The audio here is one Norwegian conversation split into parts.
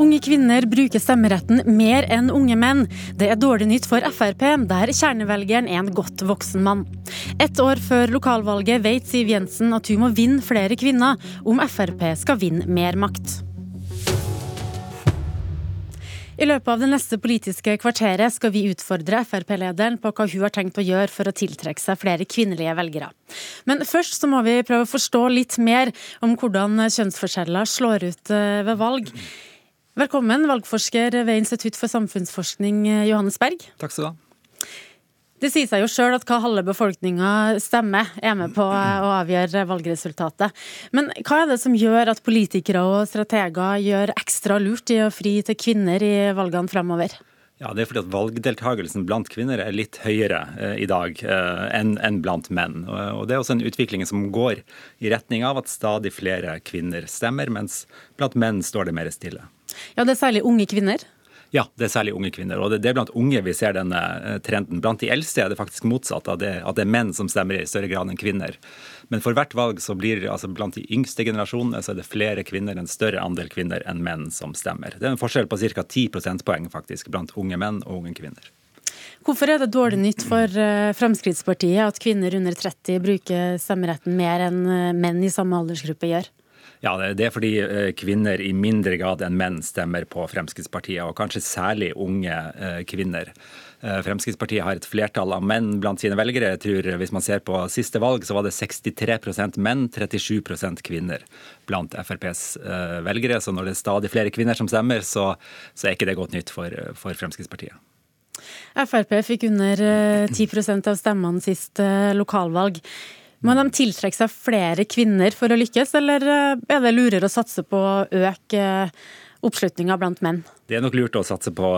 Unge kvinner bruker stemmeretten mer enn unge menn. Det er dårlig nytt for Frp, der kjernevelgeren er en godt voksen mann. Ett år før lokalvalget vet Siv Jensen at hun må vinne flere kvinner om Frp skal vinne mer makt. I løpet av det neste politiske kvarteret skal vi utfordre Frp-lederen på hva hun har tenkt å gjøre for å tiltrekke seg flere kvinnelige velgere. Men først så må vi prøve å forstå litt mer om hvordan kjønnsforskjeller slår ut eh, ved valg. Velkommen, valgforsker ved Institutt for samfunnsforskning, Johannes Berg. Takk skal du ha. Det sier seg jo sjøl at hva halve befolkninga stemmer, er med på å avgjøre valgresultatet. Men hva er det som gjør at politikere og strateger gjør ekstra lurt i å fri til kvinner i valgene fremover? Ja, Det er fordi at valgdeltakelsen blant kvinner er litt høyere eh, i dag eh, enn en blant menn. Og Det er også en utvikling som går i retning av at stadig flere kvinner stemmer, mens blant menn står det mer stille. Ja, Det er særlig unge kvinner? Ja, det er særlig unge kvinner. Og det er blant unge vi ser denne eh, trenden. Blant de eldste er det faktisk motsatt, av det, at det er menn som stemmer i større grad enn kvinner. Men for hvert valg så blir altså blant de yngste generasjonene så er det flere kvinner, en større andel kvinner enn menn som stemmer. Det er en forskjell på ca. 10 prosentpoeng faktisk blant unge menn og unge kvinner. Hvorfor er det dårlig nytt for eh, Fremskrittspartiet at kvinner under 30 bruker stemmeretten mer enn eh, menn i samme aldersgruppe gjør? Ja, Det er fordi eh, kvinner i mindre grad enn menn stemmer på Fremskrittspartiet, og kanskje særlig unge eh, kvinner. Eh, Fremskrittspartiet har et flertall av menn blant sine velgere. Jeg tror Hvis man ser på siste valg, så var det 63% menn, 37% kvinner blant FrPs velgere. Så når det er stadig flere kvinner som stemmer, så, så er ikke det godt nytt for, for Fremskrittspartiet. Frp fikk under 10% av stemmene sist lokalvalg. Må de tiltrekke seg flere kvinner for å lykkes, eller eh, er det lurere å satse på å øke eh, oppslutninga blant menn? Det er nok lurt å satse på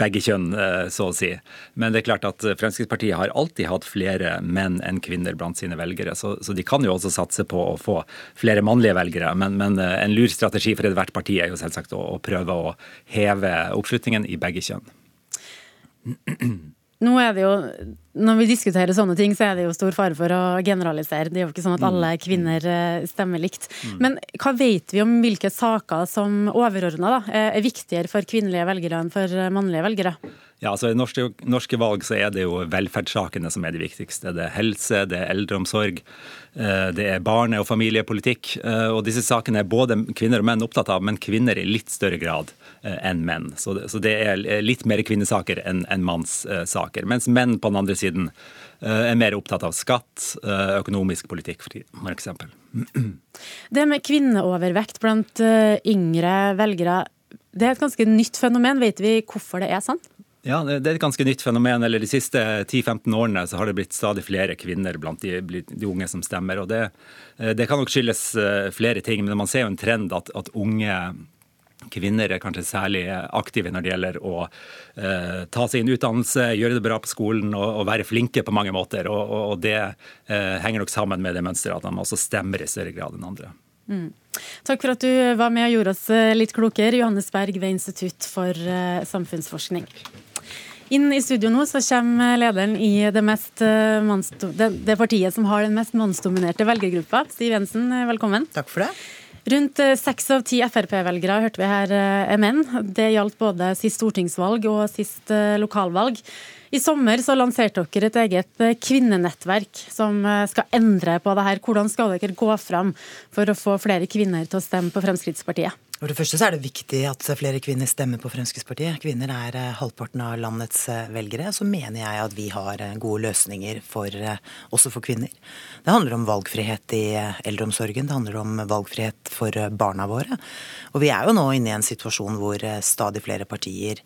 begge kjønn, eh, så å si. Men det er klart at Fremskrittspartiet har alltid hatt flere menn enn kvinner blant sine velgere. Så, så de kan jo også satse på å få flere mannlige velgere. Men, men en lur strategi for ethvert parti er jo selvsagt å, å prøve å heve oppslutningen i begge kjønn. Nå er det jo, Når vi diskuterer sånne ting, så er det jo stor fare for å generalisere. Det er jo ikke sånn at alle mm. kvinner eh, stemmer likt. Mm. Men hva vet vi om hvilke saker som overordna er viktigere for kvinnelige velgere enn for mannlige velgere? Ja, altså I norske, norske, valg så er det jo velferdssakene som er de viktigste. Det er helse, det er eldreomsorg, eh, det er barne- og familiepolitikk. Eh, og disse sakene er både kvinner og menn opptatt av, men kvinner i litt større grad eh, enn menn. Så det, så det er litt mer kvinnesaker enn enn mannssaker. Mens menn på den andre siden er mer opptatt av skatt, økonomisk politikk f.eks. Det med kvinneovervekt blant yngre velgere, det er et ganske nytt fenomen. Vet vi hvorfor det er sånn? Ja, Det er et ganske nytt fenomen. eller De siste 10-15 årene så har det blitt stadig flere kvinner blant de, de unge som stemmer. og det, eh, det, kan nok skyldes eh, flere ting, men man ser jo en trend at, at unge kvinner er kanskje særlig aktive når det gjelder å eh, ta seg en utdannelse, gjøre det bra på skolen og, og være flinke på mange måter. Og, og, og det eh, henger nok sammen med det mønsteret at de også stemmer i større grad enn andre. Mm. Takk for at du var med og gjorde oss eh, litt klokere, Johannes Berg ved Institutt for samfunnsforskning. Inn i studio nå så kommer lederen i det, mest, eh, det, det partiet som har den mest mannsdominerte velgergruppa. Siv Jensen, eh, velkommen. Takk for det. Rundt eh, seks av ti Frp-velgere hørte vi her er menn. Det gjaldt både sist stortingsvalg og sist lokalvalg. I sommer så lanserte dere et eget kvinnenettverk som skal endre på det her. Hvordan skal dere gå fram for å få flere kvinner til å stemme på Fremskrittspartiet? For det første så er det viktig at flere kvinner stemmer på Fremskrittspartiet. Kvinner er eh, halvparten av landets eh, velgere. Så mener jeg at vi har eh, gode løsninger for, også for kvinner. Det handler om valgfrihet i eldreomsorgen, det handler om valgfrihet for barna våre. Og vi er jo nå inne i en situasjon hvor stadig flere partier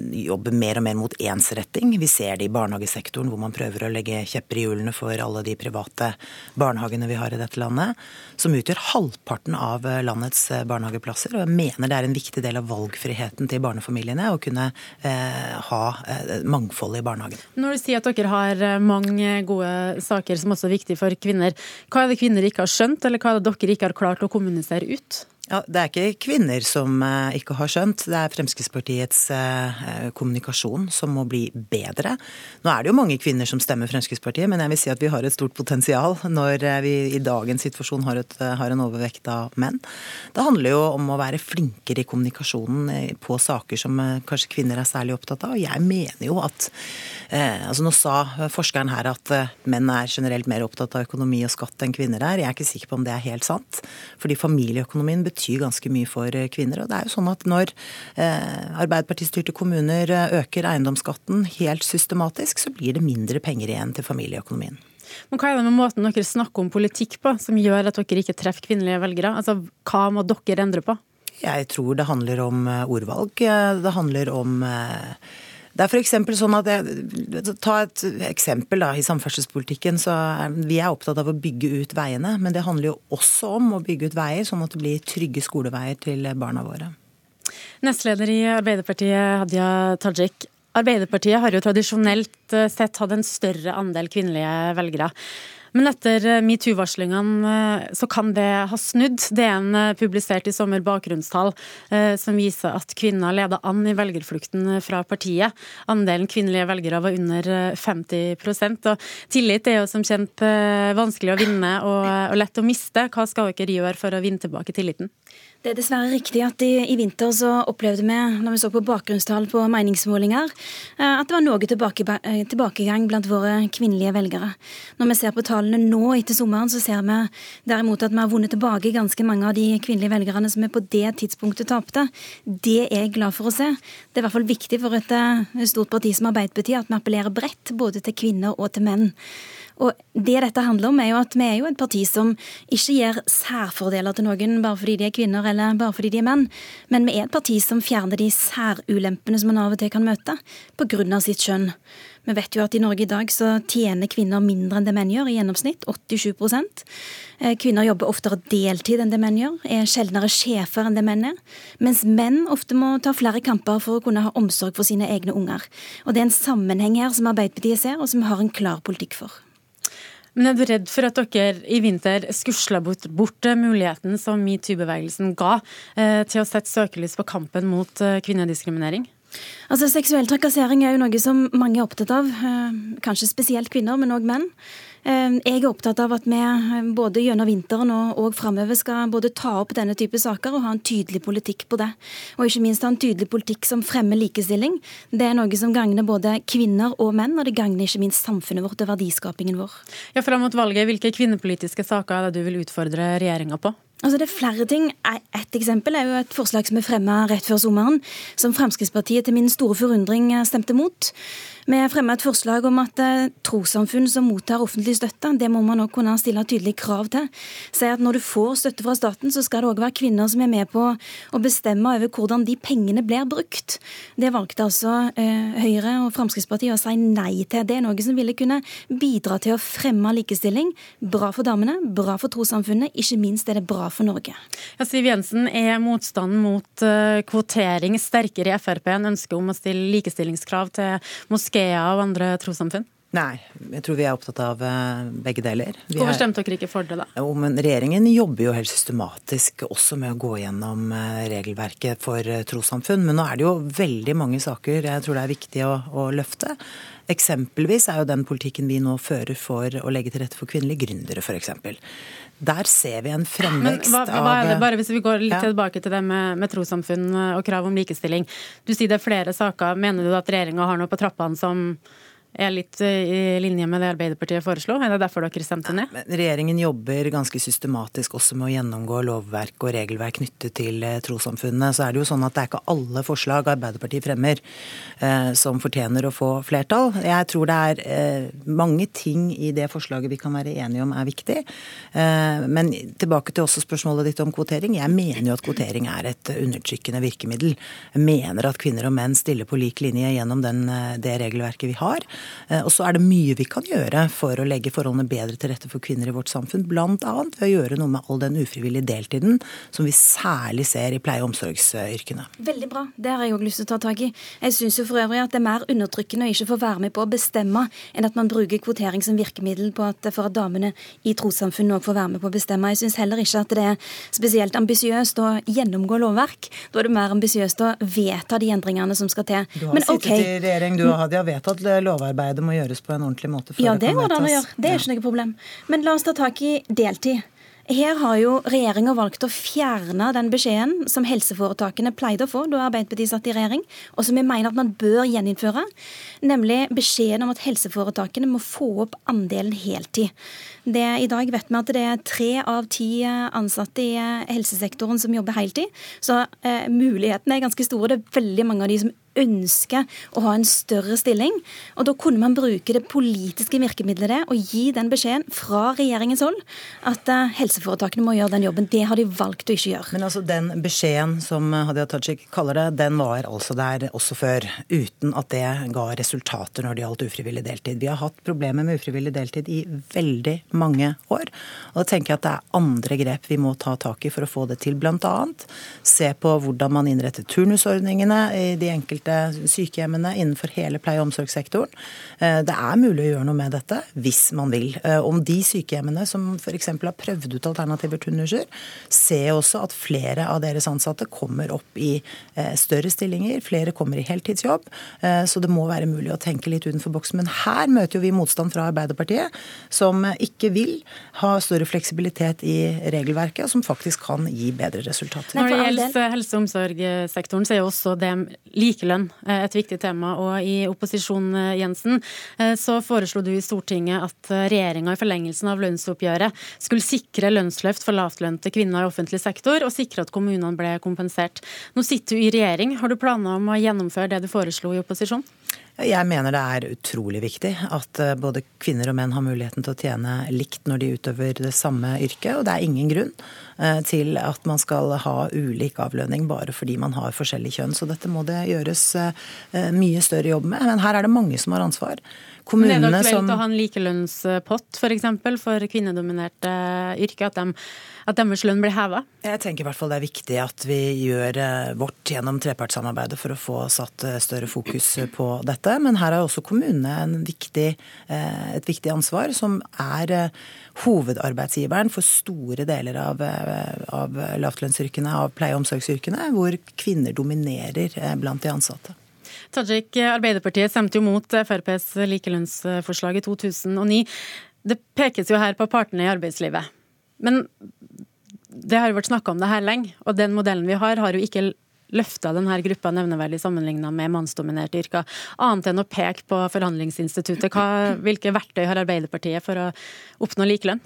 jobber mer og mer mot ensretting. Vi ser det i barnehagesektoren, hvor man prøver å legge kjepper i hjulene for alle de private barnehagene vi har i dette landet, som utgjør halvparten av landets barnehager barnehageplasser. Og jeg mener det er en viktig del av valgfriheten til barnefamiliene å kunne eh, ha eh, mangfold i barnehagen. Når du sier at dere har eh, mange gode saker som også er viktige for kvinner, hva er det kvinner ikke har skjønt, eller hva er det dere ikke har klart å kommunisere ut? Ja, Det er ikke kvinner som eh, ikke har skjønt, det er Fremskrittspartiets eh, kommunikasjon som må bli bedre. Nå er det jo mange kvinner som stemmer Fremskrittspartiet, men jeg vil si at vi har et stort potensial når eh, vi i dagens situasjon har, et, har en overvekt av menn. Det handler jo om å være flinkere i kommunikasjonen på saker som kanskje kvinner er særlig opptatt av. Jeg mener jo at altså Nå sa forskeren her at menn er generelt mer opptatt av økonomi og skatt enn kvinner er. Jeg er ikke sikker på om det er helt sant. Fordi familieøkonomien betyr betyr ganske mye for eh, kvinner. Og det er jo sånn at når eh, Arbeiderpartistyrte kommuner eh, øker eiendomsskatten helt systematisk, så blir det mindre penger igjen til familieøkonomien. Men Hva er det med måten dere snakker om politikk på som gjør at dere ikke treffer kvinnelige velgere? Altså, Hva må dere endre på? Jeg tror det handler om ordvalg. Det handler om det er f.eks. sånn at jeg, Ta et eksempel da, i samferdselspolitikken. så er, Vi er opptatt av å bygge ut veiene, men det handler jo også om å bygge ut veier sånn at det blir trygge skoleveier til barna våre. Nestleder i Arbeiderpartiet, Hadia Tajik. Arbeiderpartiet har jo tradisjonelt eh, sett hatt en større andel kvinnelige velgere. Men etter eh, metoo-varslingene eh, så kan det ha snudd. En eh, publisert i sommer bakgrunnstall som viser at kvinner leda an i velgerflukten fra partiet. Andelen kvinnelige velgere var under 50 og Tillit er jo som kjent vanskelig å vinne og lett å miste. Hva skal dere gjøre for å vinne tilbake tilliten? Det er dessverre riktig at i, i, vinter så opplevde vi, når vi så på bakgrunnstall på meningsmålinger, eh, at det var noe tilbake, eh, tilbakegang blant våre kvinnelige velgere. Når vi ser på tallene nå etter sommeren, så ser vi derimot at vi har vunnet tilbake ganske mange av de kvinnelige velgerne som vi på det tidspunktet tapte. Det er jeg glad for å se. Det er i hvert fall viktig for et eh, stort parti som Arbeiderpartiet at vi appellerer bredt både til kvinner og til menn. Og det dette handler om, er jo at vi er jo et parti som ikke gir særfordeler til noen bare fordi de er kvinner eller bare fordi de er menn, men vi er et parti som fjerner de særulempene som man av og til kan møte pga. sitt kjønn. Vi vet jo at i Norge i dag så tjener kvinner mindre enn det menn gjør, i gjennomsnitt 87 eh, Kvinner jobber oftere deltid enn det menn gjør, er sjeldnere sjefer enn det menn er. Mens menn ofte må ta flere kamper for å kunne ha omsorg for sine egne unger. Og det er en sammenheng her som Arbeiderpartiet ser, og som vi har en klar politikk for. Men er du redd for at dere i vinter skusla bort, bort muligheten som metoo-bevegelsen ga eh, til å sette søkelys på kampen mot eh, kvinnediskriminering? Altså, Seksuell trakassering er jo noe som mange er opptatt av. Eh, kanskje spesielt kvinner, men òg menn. Eh, jeg er opptatt av at vi eh, både gjennom vinteren og, og framover skal både ta opp denne type saker og ha en tydelig politikk på det. Og ikke minst ha en tydelig politikk som fremmer likestilling. Det er noe som gagner både kvinner og menn, og det gagner ikke minst samfunnet vårt og verdiskapingen vår. Ja, Fram mot valget, hvilke kvinnepolitiske saker er det du vil utfordre regjeringa på? Altså det er flere ting. Et eksempel er jo et forslag som er fremma rett før sommeren, som Fremskrittspartiet til min store forundring stemte mot. Vi fremma et forslag om at eh, trossamfunn som mottar offentlig støtte, det må man òg kunne stille tydelige krav til. Si at når du får støtte fra staten, så skal det òg være kvinner som er med på å bestemme over hvordan de pengene blir brukt. Det valgte altså eh, Høyre og Fremskrittspartiet å si nei til. Det er noe som ville kunne bidra til å fremme likestilling. Bra for damene, bra for trossamfunnet, ikke minst er det bra for Norge. Ja, Siv Jensen, er motstanden mot uh, kvotering sterkere i Frp enn ønsket om å stille likestillingskrav til moskeer? og andre trossamfunn? Nei, jeg tror vi er opptatt av eh, begge deler. Vi Hvorfor stemte dere ikke for det, da? Jo, men Regjeringen jobber jo helt systematisk også med å gå gjennom eh, regelverket for eh, trossamfunn. Men nå er det jo veldig mange saker jeg tror det er viktig å, å løfte. Eksempelvis er jo den politikken vi nå fører for å legge til rette for kvinnelige gründere, f.eks. Der ser vi en fremvekst hva, hva det, Bare hvis vi går litt ja. tilbake til det med, med trossamfunn og krav om likestilling. Du sier det er flere saker. Mener du at regjeringa har noe på trappene som er litt eh, i linje med det Arbeiderpartiet foreslo? Er det derfor dere stemte ned? Regjeringen jobber ganske systematisk også med å gjennomgå lovverk og regelverk knyttet til eh, trossamfunnene. Så er det jo sånn at det er ikke alle forslag Arbeiderpartiet fremmer eh, som fortjener å få flertall. Jeg tror det er eh, mange ting i det forslaget vi kan være enige om er viktig. Eh, men tilbake til også spørsmålet ditt om kvotering. Jeg mener jo at kvotering er et undertrykkende virkemiddel. Jeg mener at kvinner og menn stiller på lik linje gjennom den, eh, det regelverket vi har. Og så er det mye vi kan gjøre for å legge forholdene bedre til rette for kvinner i vårt samfunn, bl.a. ved å gjøre noe med all den ufrivillige deltiden som vi særlig ser i pleie- og omsorgsyrkene. Veldig bra, det har jeg òg lyst til å ta tak i. Jeg syns jo for øvrig at det er mer undertrykkende å ikke få være med på å bestemme, enn at man bruker kvotering som virkemiddel på at, for at damene i trossamfunnet òg får være med på å bestemme. Jeg syns heller ikke at det er spesielt ambisiøst å gjennomgå lovverk. Da er det mer ambisiøst å vedta de endringene som skal til. Du har Men, sittet okay. i regjering, du og Hadia vedtatt at lovarbeidet må gjøres på en ordentlig måte. ja, det går det an å gjøre. Det er ikke noe problem. Men la oss ta tak i deltid. Her har jo regjeringa valgt å fjerne den beskjeden som helseforetakene pleide å få da Arbeiderpartiet satt i regjering, og som vi mener at man bør gjeninnføre, nemlig beskjeden om at helseforetakene må få opp andelen heltid. Det, I dag vet vi at det er tre av ti ansatte i helsesektoren som jobber heltid, så eh, mulighetene er ganske store. Det er veldig mange av de som ønsker å ha en større stilling. Og da kunne man bruke det politiske virkemidlet det, og gi den beskjeden fra regjeringens hold at uh, helseforetakene må gjøre den jobben. Det har de valgt å ikke gjøre. Men altså den beskjeden som Hadia Tajik kaller det, den var altså der også før, uten at det ga resultater når det gjaldt ufrivillig deltid. Vi har hatt problemer med ufrivillig deltid i veldig mange år. Og da tenker jeg at det er andre grep vi må ta tak i for å få det til. Annet se på hvordan man innretter turnusordningene i de enkelte enkelte sykehjemmene innenfor hele pleie- og omsorgssektoren. Eh, det er mulig å gjøre noe med dette hvis man vil. Eh, om de sykehjemmene som f.eks. har prøvd ut alternative turnuser, ser også at flere av deres ansatte kommer opp i eh, større stillinger, flere kommer i heltidsjobb. Så det må være mulig å tenke litt utenfor boksen. Men her møter jo vi motstand fra Arbeiderpartiet, som ikke vil ha større fleksibilitet i regelverket, og som faktisk kan gi bedre resultater. Når det gjelder helse- og omsorgssektoren, så er jo også det likelønn likelønn eh, et viktig tema. Og i opposisjon, eh, Jensen, eh, så foreslo du i Stortinget at regjeringa i forlengelsen av lønnsoppgjøret skulle sikre lønnsløft for lavtlønte kvinner i offentlig sektor, og sikre at kommunene ble kompensert. Nå sitter du i regjering. Har du planer om å gjennomføre det du foreslo i opposisjon? Jeg mener det er utrolig viktig at eh, både kvinner og menn har muligheten til å tjene likt når de utøver det samme yrket. Og det er ingen grunn eh, til at man skal ha ulik avlønning bare fordi man har forskjellig kjønn. Så dette må det gjøres eh, mye større jobb med. Men her er det mange som har ansvar. Kommunene Men er det aktuelt som... å ha en likelønnspott f.eks. For, eksempel, for kvinnedominerte yrker? At, de, at, deres lønn blir heva? Jeg tenker i hvert fall det er viktig at vi gjør eh, vårt gjennom trepartssamarbeidet for å få satt eh, større fokus på dette. Men her har også kommunene viktig, eh, et viktig ansvar, som er hovedarbeidsgiveren for store deler av, av lavtlønnsyrkene, av pleie- og omsorgsyrkene, hvor kvinner dominerer blant de ansatte. Tajik, Arbeiderpartiet stemte jo mot FrPs likelønnsforslag i 2009. Det pekes jo her på partene i arbeidslivet. Men det har jo vært snakka om det her lenge, og den modellen vi har, har jo ikke løfta denne gruppa nevneverdig sammenligna med mannsdominerte yrker, annet enn å peke på forhandlingsinstituttet. Hvilke verktøy har Arbeiderpartiet for å oppnå likelønn?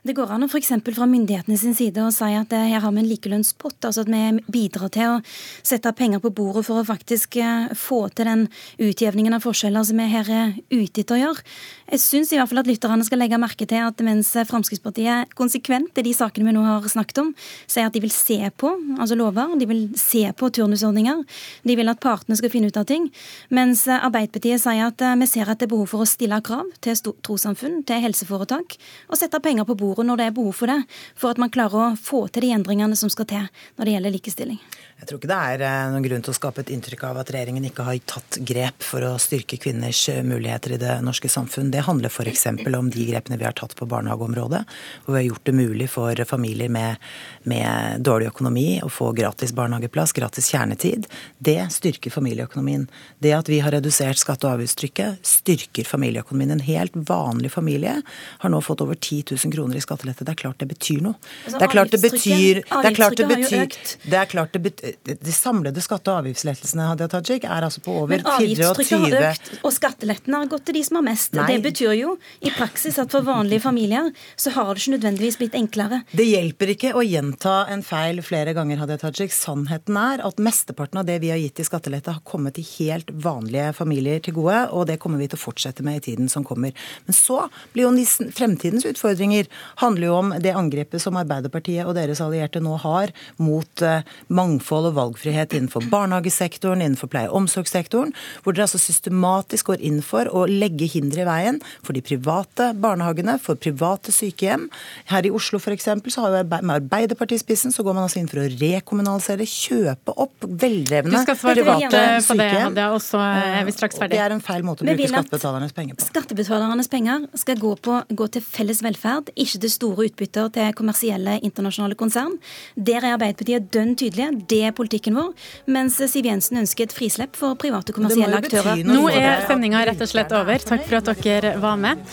Det går an å f.eks. fra myndighetene sin side å si at eh, her har vi en likelønnspott, altså at vi bidrar til å sette penger på bordet for å faktisk eh, få til den utjevningen av forskjeller som vi her er ute etter å gjøre. Jeg syns i hvert fall at lytterne skal legge merke til at mens Fremskrittspartiet konsekvent i de sakene vi nå har snakket om, sier at de vil se på altså lover, de vil se på turnusordninger, de vil at partene skal finne ut av ting, mens Arbeiderpartiet sier at eh, vi ser at det er behov for å stille krav til trossamfunn, til helseforetak, og sette penger på bordet bordet når det er behov for det, for at man klarer å få til de endringene som skal til når det gjelder likestilling. Jeg tror ikke det er eh, noen grunn til å skape et inntrykk av at regjeringen ikke har tatt grep for å styrke kvinners eh, muligheter i det norske samfunn. Det handler f.eks. om de grepene vi har tatt på barnehageområdet, hvor vi har gjort det mulig for familier med, med dårlig økonomi å få gratis barnehageplass, gratis kjernetid. Det styrker familieøkonomien. Det at vi har redusert skatte- og avgiftstrykket, styrker familieøkonomien. En helt vanlig familie har nå fått over 10 000 kroner i skattelette. Det er klart det betyr noe. Altså, det er klart det betyr, det er klart det betyr, det er klart det betyr de samlede skatte- og avgiftslettelsene Hadia Tajik, er altså på over 24 Men avgiftstrykket har økt, og skattelettene har gått til de som har mest. Nei. Det betyr jo i praksis at for vanlige familier så har det ikke nødvendigvis blitt enklere. Det hjelper ikke å gjenta en feil flere ganger, Hadia Tajik. Sannheten er at mesteparten av det vi har gitt i skattelette, har kommet til helt vanlige familier til gode, og det kommer vi til å fortsette med i tiden som kommer. Men så blir jo fremtidens utfordringer handler jo om det angrepet som Arbeiderpartiet og deres allierte nå har mot eh, mangfold og valgfrihet innenfor barnehagesektoren, innenfor pleie- og omsorgssektoren, hvor dere altså systematisk går inn for å legge hindre i veien for de private barnehagene, for private sykehjem. Her i Oslo f.eks. så har jo med Arbeiderpartiet i spissen så går man altså inn for å rekommunalisere, kjøpe opp veldrevne private sykehjem. Det, og er vi. Det er en feil måte å bruke skattebetalernes penger på. Skattebetalernes penger skal gå, på, gå til felles velferd, ikke til store utbytter til kommersielle internasjonale konsern. Der er Arbeiderpartiet dønn tydelige. Det er politikken vår. Mens Siv Jensen ønsket frislepp for private kommersielle aktører. Nå er sendinga rett og slett over. Takk for at dere var med.